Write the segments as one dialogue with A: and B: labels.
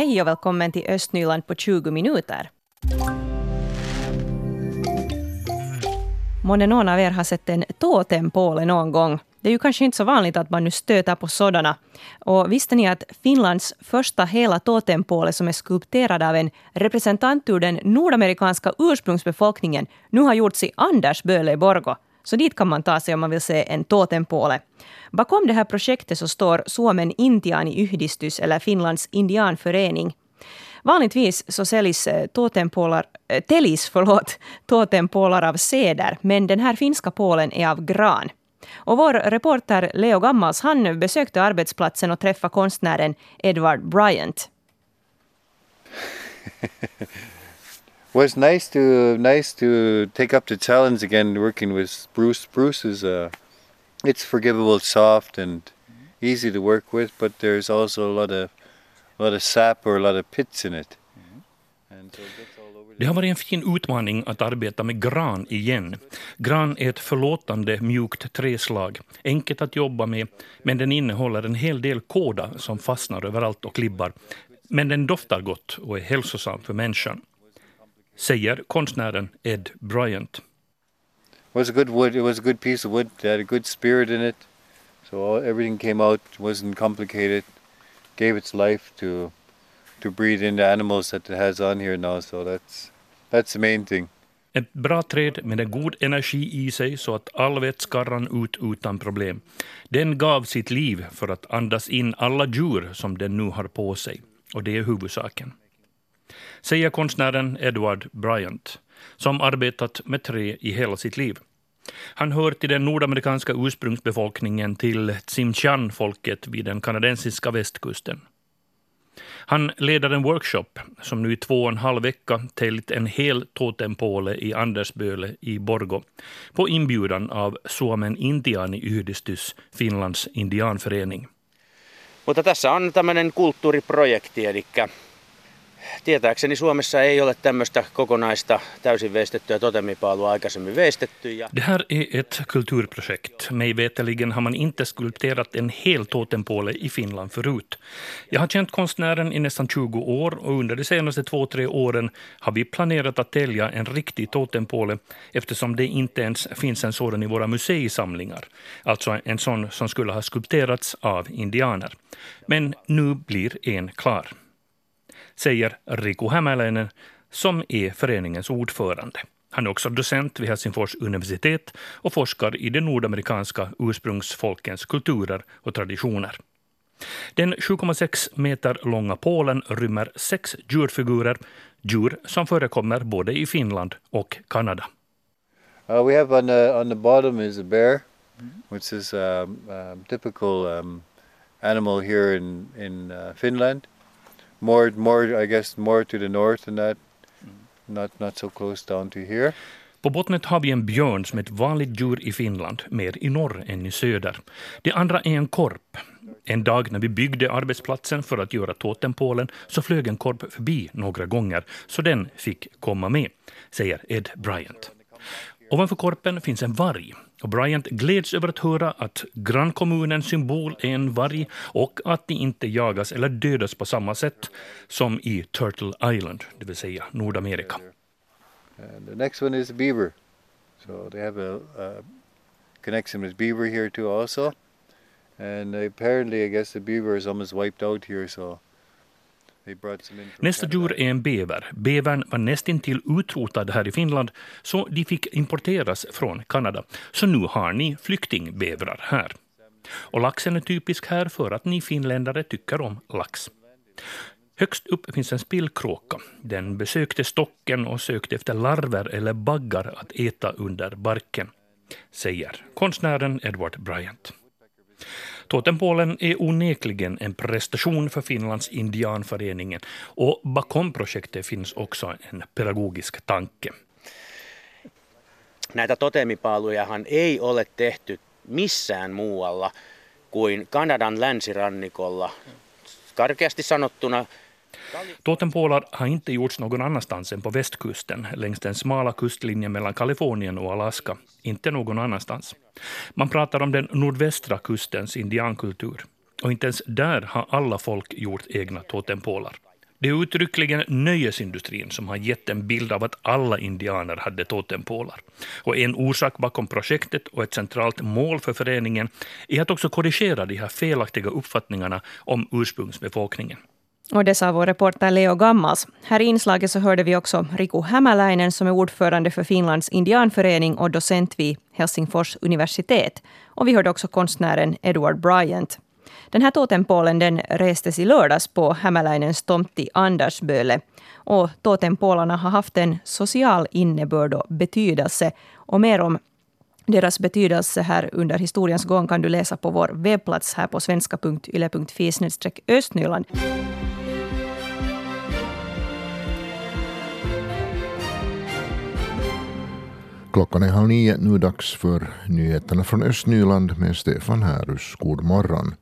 A: Hej och välkommen till Östnyland på 20 minuter. Månne någon av er har sett en totempåle någon gång? Det är ju kanske inte så vanligt att man nu stöter på sådana. Och visste ni att Finlands första hela totempåle som är skulpterad av en representant ur den nordamerikanska ursprungsbefolkningen nu har gjorts i Andersböle i Borgo? Så dit kan man ta sig om man vill se en totempåle. Bakom det här projektet så står Suomen Intiani Yhdistys, eller Finlands indianförening. Vanligtvis så säljs eh, totempålar, äh, eh, förlåt, totempålar av ceder, men den här finska pålen är av gran. Och vår reporter Leo Gammals han besökte arbetsplatsen och träffade konstnären Edward Bryant.
B: well, it's nice to nice to take up the challenge again, working with Bruce. Bruce is uh, it's forgivable, soft, and easy to work with, but there's also a lot of a lot of sap or a lot of pits in it.
C: And so det har varit en fin utmaning att arbeta med gran igen. Gran är ett förlåtande mjukt träslag, enkelt att jobba med, men den innehåller en hel del kåda som fastnar överallt och klibbar. Men den doftar gott och är hälsosam för människan. Säger konstnären Ed Bryant.
B: It was a good wood. It was a good piece of wood. It had a good spirit in it. So everything came out. wasn't complicated. Gave its life to to breed in the animals that it has on here now. So that's that's the main thing.
C: Ett bra träd med en god energi i sig så att all vätska rann ut utan problem. Den gav sitt liv för att andas in alla djur som den nu har på sig. Och det är huvudsaken. Säger konstnären Edward Bryant, som arbetat med trä i hela sitt liv. Han hör till den nordamerikanska ursprungsbefolkningen till Tsimshan-folket vid den kanadensiska västkusten. Han leder en workshop som nu i två och en halv vecka täljt en hel totempåle i Andersböle i Borgo på inbjudan av Suomen Indiani Yhdistys, Finlands indianförening.
D: Mutta tässä on tämmöinen kulttuuriprojekti, eli Tietääkseni Suomessa ei ole tämmöistä kokonaista täysin veistettyä totemipaalua aikaisemmin veistetty. Ja...
C: Det här är ett kulturprojekt. Mig veteligen har man inte skulpterat en hel totempåle i Finland förut. Jag har känt konstnären i nästan 20 år och under de senaste två, tre åren har vi planerat att tälja en riktig totempåle eftersom det inte ens finns en sådan i våra museisamlingar. Alltså en sån som skulle ha skulpterats av indianer. Men nu blir en klar säger Riku Hämäläinen som är föreningens ordförande. Han är också docent vid Helsingfors universitet och forskar i de nordamerikanska ursprungsfolkens kulturer och traditioner. Den 7,6 meter långa pålen rymmer sex djurfigurer, djur som förekommer både i Finland och Kanada.
B: Uh, we have on the, on the bottom is a bear, which is a a typical um, animal here in, in uh, Finland more more I guess more to the north and that not not so close down to here.
C: På bottnet har vi en björn som är ett vanligt djur i Finland, mer i norr än i söder. Det andra är en korp. En dag när vi byggde arbetsplatsen för att göra totempålen så flög en korp förbi några gånger, så den fick komma med, säger Ed Bryant. Ovanför korpen finns en varg Bryant gläds över att höra att grannkommunens symbol är en varg och att de inte jagas eller dödas på samma sätt som i Turtle Island, det vill säga Nordamerika.
B: And the next one is beaver. So they have a, a connection with beaver here too also. And apparently I guess the beaver is almost wiped out here so
C: Nästa djur är en bäver. Bävern var nästintill utrotad här i Finland, så de fick importeras från Kanada. Så nu har ni flyktingbävrar här. Och laxen är typisk här för att ni finländare tycker om lax. Högst upp finns en spillkråka. Den besökte stocken och sökte efter larver eller baggar att äta under barken, säger konstnären Edward Bryant. Totempålen är onekligen en prestation för Finlands indianföreningen och bakom projektet finns också en pedagogisk tanke.
D: Näitä totemipaalujahan ei ole tehty missään muualla kuin Kanadan länsirannikolla. Karkeasti sanottuna
C: Totempålar har inte gjorts någon annanstans än på västkusten, längs den smala kustlinjen mellan Kalifornien och Alaska. Inte någon annanstans. Man pratar om den nordvästra kustens indiankultur. Och inte ens där har alla folk gjort egna totempålar. Det är uttryckligen nöjesindustrin som har gett en bild av att alla indianer hade totempålar. Och en orsak bakom projektet och ett centralt mål för föreningen är att också korrigera de här felaktiga uppfattningarna om ursprungsbefolkningen.
A: Och det sa vår reporter Leo Gammals. Här i inslaget så hörde vi också Riku Hämäläinen som är ordförande för Finlands indianförening och docent vid Helsingfors universitet. Och vi hörde också konstnären Edward Bryant. Den här totempålen den restes i lördags på Hämäläinens tomt i Andersböle. Och totempålarna har haft en social innebörd och betydelse. Och mer om deras betydelse här under historiens gång kan du läsa på vår webbplats här på svenska.yle.fi östnyland.
E: Klockan är halv nio, nu dags för nyheterna från Östnyland med Stefan Härus. God morgon.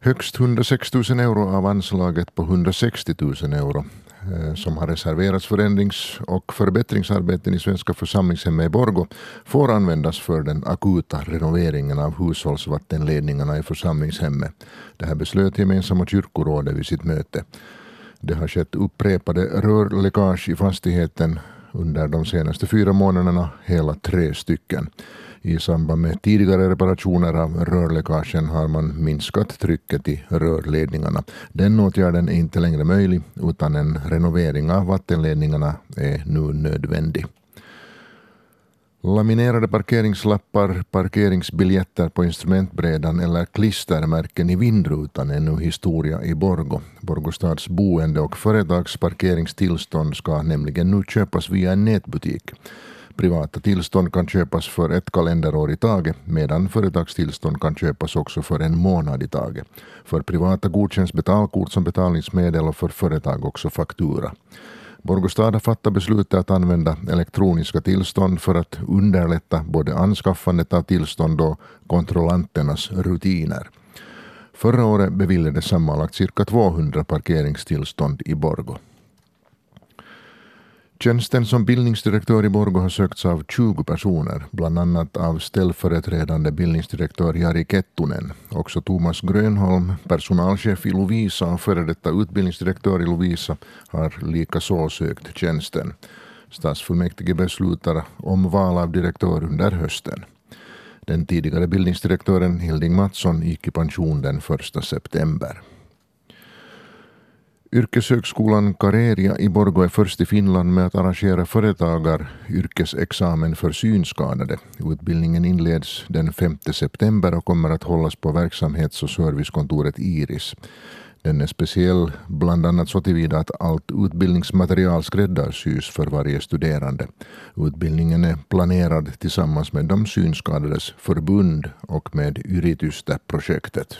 E: Högst 106 000 euro av anslaget på 160 000 euro eh, som har reserverats för ändrings och förbättringsarbeten i Svenska församlingshemmet i Borgo får användas för den akuta renoveringen av hushållsvattenledningarna i församlingshemmet. Det här beslöt gemensamma kyrkorådet vid sitt möte. Det har skett upprepade rörläckage i fastigheten under de senaste fyra månaderna hela tre stycken. I samband med tidigare reparationer av rörläckagen har man minskat trycket i rörledningarna. Den åtgärden är inte längre möjlig utan en renovering av vattenledningarna är nu nödvändig. Laminerade parkeringslappar, parkeringsbiljetter på instrumentbrädan eller klistermärken i vindrutan är nu historia i Borgo. Borgostads boende och företags parkeringstillstånd ska nämligen nu köpas via en nätbutik. Privata tillstånd kan köpas för ett kalenderår i taget medan företagstillstånd kan köpas också för en månad i taget. För privata godkänns betalkort som betalningsmedel och för företag också faktura. Borgostad har fattat beslutet att använda elektroniska tillstånd för att underlätta både anskaffandet av tillstånd och kontrollanternas rutiner. Förra året beviljades sammanlagt cirka 200 parkeringstillstånd i Borgo. Tjänsten som bildningsdirektör i Borgo har sökts av 20 personer, bland annat av ställföreträdande bildningsdirektör Jari Kettunen. Också Thomas Grönholm, personalchef i Lovisa och före detta utbildningsdirektör i Lovisa, har likaså sökt tjänsten. Stadsfullmäktige beslutar om val av direktör under hösten. Den tidigare bildningsdirektören Hilding Mattsson gick i pension den 1 september. Yrkeshögskolan Kareria i Borgo är först i Finland med att arrangera företagar yrkesexamen för synskadade. Utbildningen inleds den 5 september och kommer att hållas på verksamhets och servicekontoret Iris. Den är speciell bland annat så tillvida att allt utbildningsmaterial skräddarsys för varje studerande. Utbildningen är planerad tillsammans med de synskadades förbund och med Yritystä-projektet.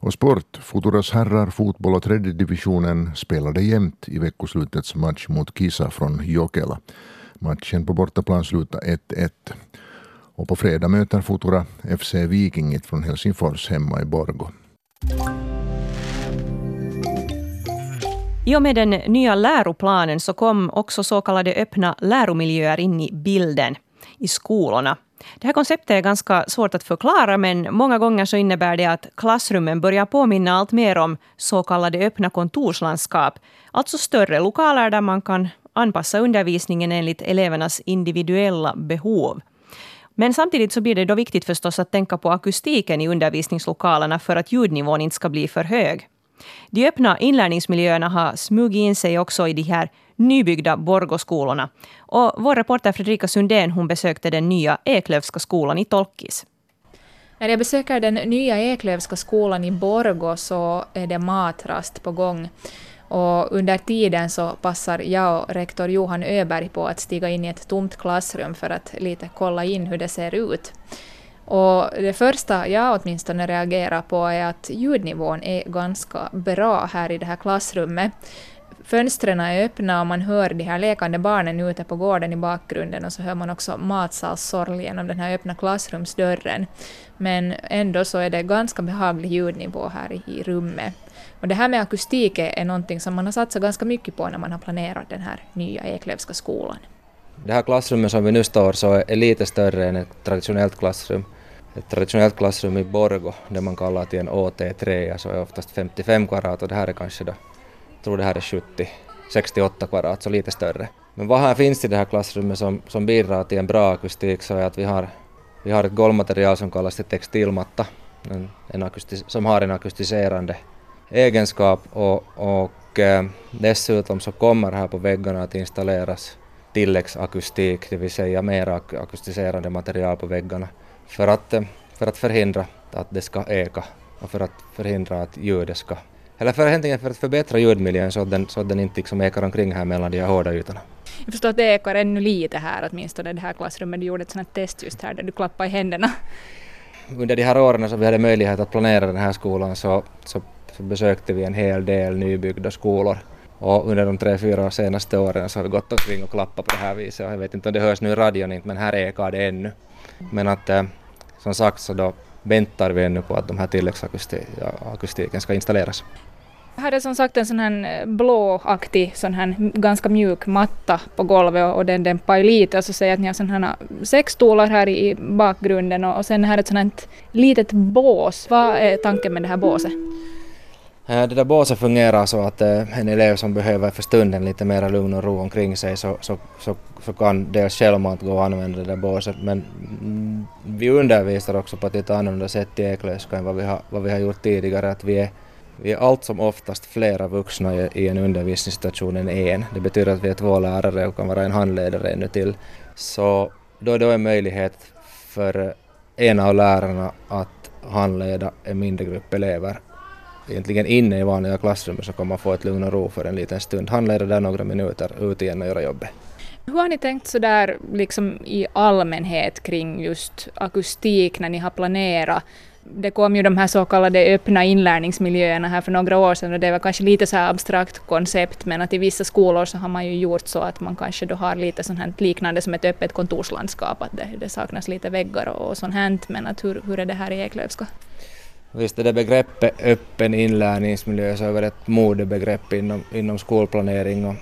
E: Och sport. Futuras herrar fotboll och tredje divisionen spelade jämnt i veckoslutets match mot Kisa från Jokela. Matchen på bortaplan slutade 1-1. Och på fredag möter Futura FC Vikingit från Helsingfors hemma i Borgo.
A: I och med den nya läroplanen så kom också så kallade öppna läromiljöer in i bilden i skolorna. Det här konceptet är ganska svårt att förklara, men många gånger så innebär det att klassrummen börjar påminna allt mer om så kallade öppna kontorslandskap, alltså större lokaler där man kan anpassa undervisningen enligt elevernas individuella behov. Men samtidigt så blir det då viktigt förstås att tänka på akustiken i undervisningslokalerna för att ljudnivån inte ska bli för hög. De öppna inlärningsmiljöerna har smugit in sig också i de här nybyggda Borgoskolorna. Och vår reporter Fredrika Sundén hon besökte den nya Eklövska skolan i Tolkis.
F: När jag besöker den nya Eklövska skolan i Borgo så är det matrast på gång. Och under tiden så passar jag och rektor Johan Öberg på att stiga in i ett tomt klassrum för att lite kolla in hur det ser ut. Och det första jag åtminstone reagerar på är att ljudnivån är ganska bra här i det här klassrummet. Fönstren är öppna och man hör de här lekande barnen ute på gården i bakgrunden och så hör man också matsalssorl genom den här öppna klassrumsdörren. Men ändå så är det ganska behaglig ljudnivå här i rummet. Och det här med akustik är någonting som man har satsat ganska mycket på när man har planerat den här nya Eklövska skolan.
G: Det här klassrummet som vi nu står så är lite större än ett traditionellt klassrum. Ett traditionellt klassrum i Borgo, det man kallar till en OT3, så alltså är oftast 55 kvadrat och det här är kanske då tror det här är 70, 68 kvadrat, så lite större. Men vad här finns i det här klassrummet som, som bidrar till en bra akustik så är att vi har, vi har ett golvmaterial som kallas till textilmatta, en, en akustis, som har en akustiserande egenskap och, och eh, dessutom så kommer här på väggarna att installeras tilläggsakustik, det vill säga mer akustiserande material på väggarna för att, för att förhindra att det ska eka och för att förhindra att ljudet ska eller för, för att förbättra ljudmiljön så att den, så att den inte liksom ekar omkring här mellan de här hårda ytorna.
F: Jag förstår att det ekar ännu lite här åtminstone det här klassrummet. Du gjorde ett sånt test just här där du klappade i händerna.
G: Under de här åren som vi hade möjlighet att planera den här skolan så, så, så besökte vi en hel del nybyggda skolor. Och under de tre, fyra senaste åren så har vi gått omkring och klappat på det här viset. Och jag vet inte om det hörs nu i radion inte, men här ekar det ännu. Men att eh, som sagt så då väntar vi ännu på att de här tilläggsakustiken ska installeras.
F: Jag hade som sagt en sån här eh, blåaktig, sån här ganska mjuk matta på golvet och den dämpar ju lite och så säger jag att ni har sån här eh, sex stolar här i bakgrunden och, sen här ett sånt här litet bås. Vad är tanken med det här båset?
G: Eh, det där båset fungerar så att en elev som behöver för stunden lite mer lugn och ro omkring sig så, så, så, så kan dels självmant gå och använda det där båset men mm, vi undervisar också på ett lite annorlunda sätt i Eklöska än vad vi, har, vad vi har gjort tidigare. Att vi är, vi är allt som oftast flera vuxna i en undervisningssituation än en. Det betyder att vi är två lärare och kan vara en handledare ännu till. Så då är det en möjlighet för en av lärarna att handleda en mindre grupp elever egentligen inne i vanliga klassrummet så kan man få ett lugn och ro för en liten stund. Handleda där några minuter, ut igen och göra jobbet.
F: Hur har ni tänkt sådär liksom i allmänhet kring just akustik när ni har planerat det kom ju de här så kallade öppna inlärningsmiljöerna här för några år sedan och det var kanske lite så här abstrakt koncept men att i vissa skolor så har man ju gjort så att man kanske då har lite sånt här liknande som ett öppet kontorslandskap att det, det saknas lite väggar och, och sånt här men att hur, hur är det här i Eklövska?
G: Visst är det begreppet öppen inlärningsmiljö så är det ett modebegrepp inom, inom skolplanering och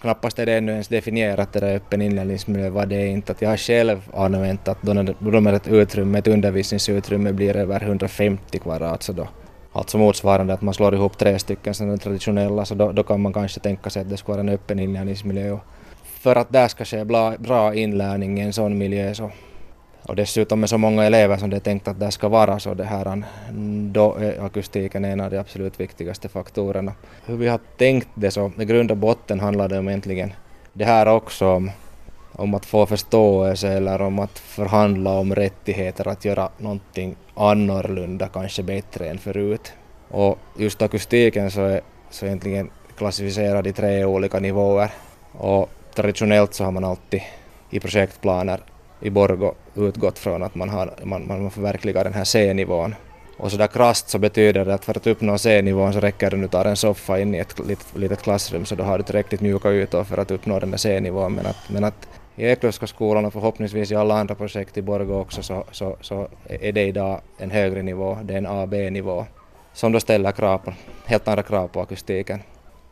G: knappast är det ännu ens definierat det där öppen inlärningsmiljö, vad det är inte. Att jag har själv använt att då när ett utrymme, ett undervisningsutrymme blir över 150 kvadrat så då Alltså motsvarande att man slår ihop tre stycken sådana traditionella så då, då kan man kanske tänka sig att det ska vara en öppen inlärningsmiljö. För att där ska ske bra, bra inlärning i en sån miljö så och dessutom med så många elever som det är tänkt att det ska vara så det här, då är akustiken en av de absolut viktigaste faktorerna. Hur vi har tänkt det så, i grund och botten handlar det om egentligen det här också om, om att få förståelse eller om att förhandla om rättigheter att göra någonting annorlunda, kanske bättre än förut. Och just akustiken så är så egentligen klassificerad i tre olika nivåer och traditionellt så har man alltid i projektplaner i Borgo utgått från att man, har, man, man förverkligar den här C-nivån. Och så där krasst så betyder det att för att uppnå C-nivån så räcker det nu tar en soffa in i ett litet, litet klassrum så då har du tillräckligt mjuka ytor för att uppnå den där C-nivån. Men att, men att i Eklövska skolan och förhoppningsvis i alla andra projekt i Borgå också så, så, så är det idag en högre nivå, det är en AB-nivå som då ställer krav på, helt andra krav på akustiken.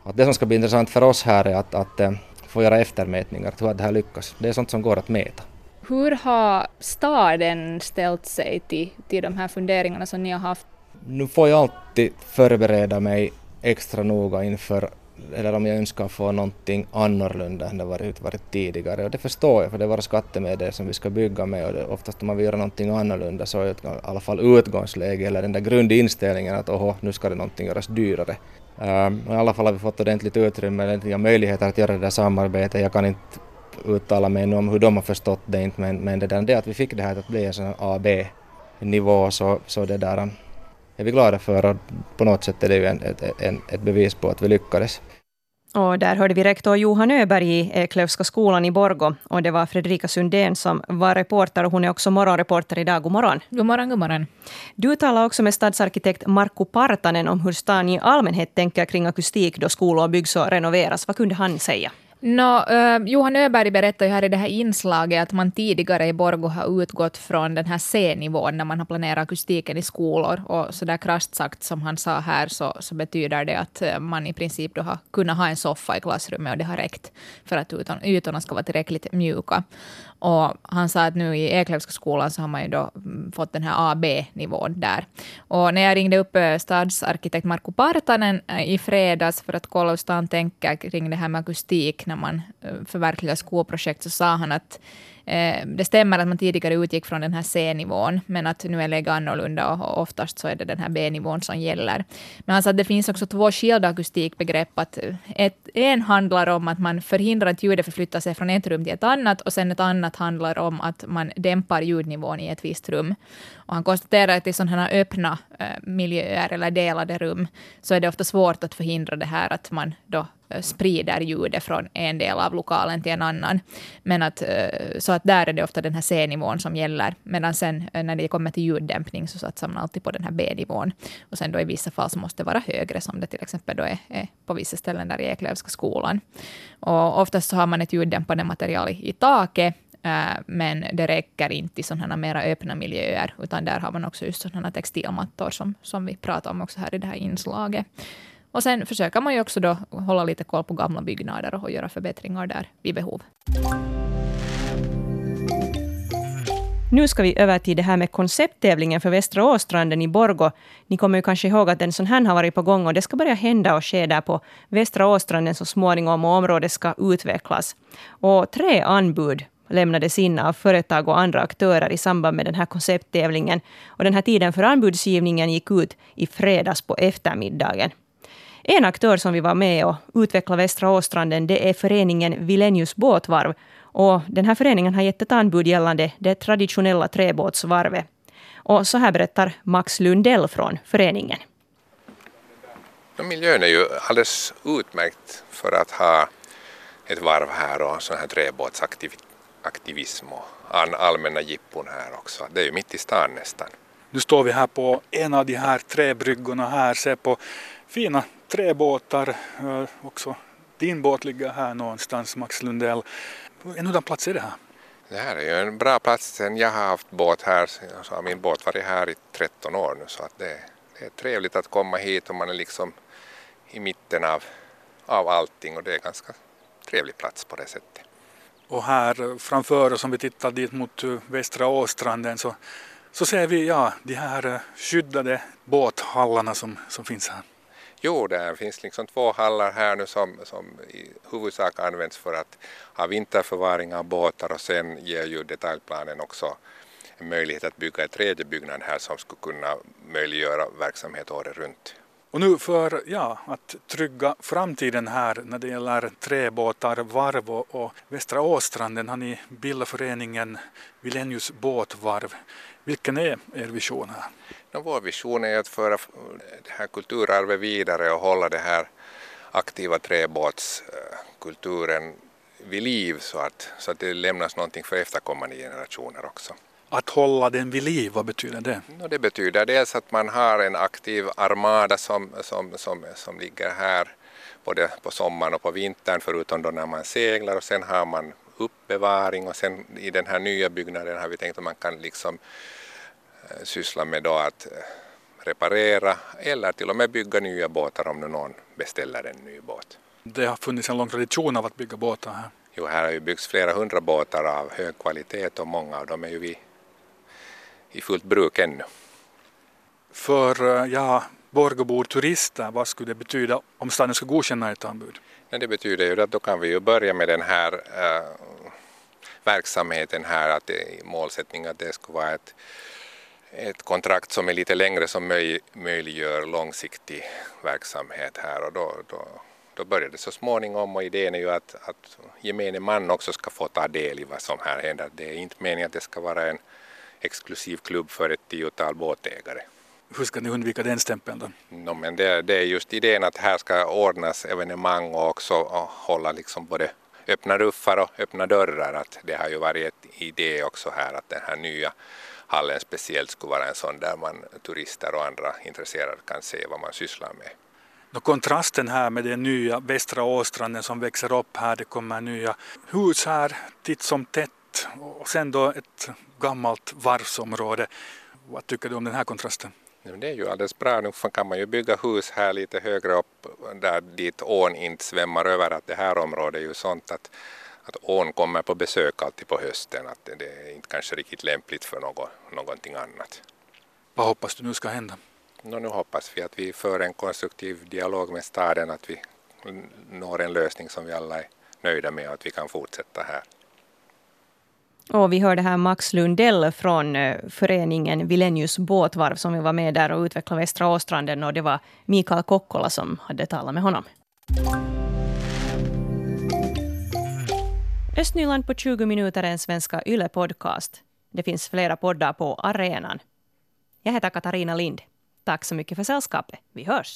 G: Att det som ska bli intressant för oss här är att, att eh, få göra eftermätningar, hur det här lyckas. Det är sånt som går att mäta.
F: Hur har staden ställt sig till, till de här funderingarna som ni har haft?
G: Nu får jag alltid förbereda mig extra noga inför eller om jag önskar få någonting annorlunda än det varit, varit tidigare. Och det förstår jag, för det är våra skattemedel som vi ska bygga med och det, oftast om man vill göra någonting annorlunda så är det i alla fall utgångsläge eller den där grundinställningen att oho, nu ska det någonting göras dyrare. Um, I alla fall har vi fått ordentligt utrymme, ordentliga möjligheter att göra det där samarbetet. Jag kan inte uttala mig om hur de har förstått det inte men, men det, där, det att vi fick det här att bli en sån A-B-nivå så, så det där är vi glada för och på något sätt är det ju en, ett, en, ett bevis på att vi lyckades.
A: Och där hörde vi rektor Johan Öberg i Eklövska skolan i Borgo. Och det var Fredrika Sundén som var reporter och hon är också morgonreporter idag. God morgon.
F: God morgon, god morgon.
A: Du talar också med stadsarkitekt Markku Partanen om hur stan i allmänhet tänker kring akustik då skolor byggs och renoveras. Vad kunde han säga?
F: No, uh, eh, Johan Öberg berättar ju här i det här inslaget att man tidigare i Borgo har utgått från den här C-nivån när man har planerat akustiken i skolor. Och så där krasst sagt som han sa här så, så betyder det att eh, man i princip då har kunnat ha en soffa i klassrummet och det har räckt för att ytorna ska vara tillräckligt mjuka. Och han sa att nu i Eklövska skolan så har man ju då mm, fått den här AB-nivån där. Och när jag ringde upp eh, stadsarkitekt Marko Partanen eh, i fredags för att kolla hur han tänker kring det här med akustik när man eh, förverkligar skolprojekt så sa han att eh, det stämmer att man tidigare utgick från den här C-nivån, men att nu är läget annorlunda och oftast så är det den här B-nivån som gäller. Men han sa att det finns också två skilda akustikbegrepp. Att ett, en handlar om att man förhindrar att ljudet förflyttar sig från ett rum till ett annat och sen ett annat handlar om att man dämpar ljudnivån i ett visst rum. Och han konstaterar att i sådana här öppna Eh, miljöer eller delade rum så är det ofta svårt att förhindra det här att man då eh, sprider ljudet från en del av lokalen till en annan. Men att, eh, så att där är det ofta den här C-nivån som gäller. Medan sen när det kommer till ljuddämpning så satsar man alltid på den här B-nivån. Och sen då i vissa fall så måste det vara högre, som det till exempel då är, är på vissa ställen där i Eklövska skolan. Och oftast så har man ett ljuddämpande material i, i taket, Äh, men det räcker inte i sådana mera öppna miljöer, utan där har man också just sådana textilmattor som, som vi pratar om också här i det här inslaget. Och sen försöker man ju också då hålla lite koll på gamla byggnader och göra förbättringar där vid behov.
A: Nu ska vi över till det här med koncepttävlingen för Västra Åstranden i Borgo. Ni kommer ju kanske ihåg att en sån här har varit på gång och det ska börja hända och ske där på Västra Åstranden så småningom och området ska utvecklas. Och tre anbud lämnades in av företag och andra aktörer i samband med den här koncepttävlingen. Och den här tiden för anbudsgivningen gick ut i fredags på eftermiddagen. En aktör som vi var med och utvecklade Västra Åstranden det är föreningen Vilenius båtvarv. Och den här föreningen har gett ett anbud gällande det traditionella träbåtsvarvet. Och så här berättar Max Lundell från föreningen.
H: Miljön är ju alldeles utmärkt för att ha ett varv här och sån här träbåtsaktivism och allmänna jippon här också. Det är ju mitt i stan nästan.
I: Nu står vi här på en av de här träbryggorna här, ser på fina tre båtar. Eh, också din båt ligger här någonstans, Max Lundell. En hurdan plats är det här?
H: Det här är ju en bra plats sen jag har haft båt här, så har min båt varit här i 13 år nu så att det, det är trevligt att komma hit och man är liksom i mitten av, av allting och det är en ganska trevlig plats på det sättet.
I: Och här framför oss om vi tittar dit mot Västra Åstranden så, så ser vi ja, de här skyddade båthallarna som, som finns här.
H: Jo, det finns liksom två hallar här nu som, som i huvudsak används för att ha vinterförvaring av båtar och sen ger ju detaljplanen också en möjlighet att bygga en tredje byggnad här som skulle kunna möjliggöra verksamhet året runt.
I: Och nu för ja, att trygga framtiden här när det gäller träbåtar, varv och, och Västra Åstranden har ni bildat föreningen Vilenius båtvarv. Vilken är er vision här?
H: No, vår vision är att föra det här kulturarvet vidare och hålla den här aktiva träbåtskulturen vid liv så att, så att det lämnas någonting för efterkommande generationer också.
I: Att hålla den vid liv, vad betyder det?
H: Det betyder dels att man har en aktiv armada som, som, som, som ligger här både på sommaren och på vintern förutom då när man seglar och sen har man uppbevaring och sen i den här nya byggnaden har vi tänkt att man kan liksom Eh, syssla med då att eh, reparera eller till och med bygga nya båtar om nu någon beställer en ny båt.
I: Det har funnits en lång tradition av att bygga båtar här.
H: Jo, här har ju byggts flera hundra båtar av hög kvalitet och många av dem är ju vi i fullt bruk ännu.
I: För eh, ja, Borgåbor turister, vad skulle det betyda om staden ska godkänna ett anbud?
H: det betyder ju att då kan vi ju börja med den här äh, verksamheten här, att det, målsättningen att det ska vara ett ett kontrakt som är lite längre som möj, möjliggör långsiktig verksamhet här och då, då, då börjar det så småningom och idén är ju att, att gemene man också ska få ta del i vad som här händer. Det är inte meningen att det ska vara en exklusiv klubb för ett tiotal båtägare.
I: Hur ska ni undvika den stämpeln då?
H: No, men det, det, är just idén att här ska ordnas evenemang och också och hålla liksom både öppna ruffar och öppna dörrar. Att det har ju varit ett idé också här att den här nya hallen speciellt skulle vara en sån där man turister och andra intresserade kan se vad man sysslar med.
I: Och kontrasten här med den nya Västra Åstranden som växer upp här, det kommer nya hus här titt som tätt och sen då ett gammalt varvsområde. Vad tycker du om den här kontrasten?
H: Det är ju alldeles bra. Nu kan man ju bygga hus här lite högre upp där dit ån inte svämmar över. Att det här området är ju sånt att, att ån kommer på besök alltid på hösten. Att det, det är inte kanske riktigt lämpligt för något, någonting annat.
I: Vad hoppas du nu ska hända?
H: No, nu hoppas vi att vi för en konstruktiv dialog med staden, att vi når en lösning som vi alla är nöjda med och att vi kan fortsätta här.
A: Och vi hörde här Max Lundell från eh, föreningen Vilenius båtvarv som vi var med där och utvecklade Västra Åstranden och det var Mikael Kokkola som hade talat med honom. Östnyland på 20 minuter är en svenska YLE-podcast. Det finns flera poddar på arenan. Jag heter Katarina Lind. Tack så mycket för sällskapet. Vi hörs!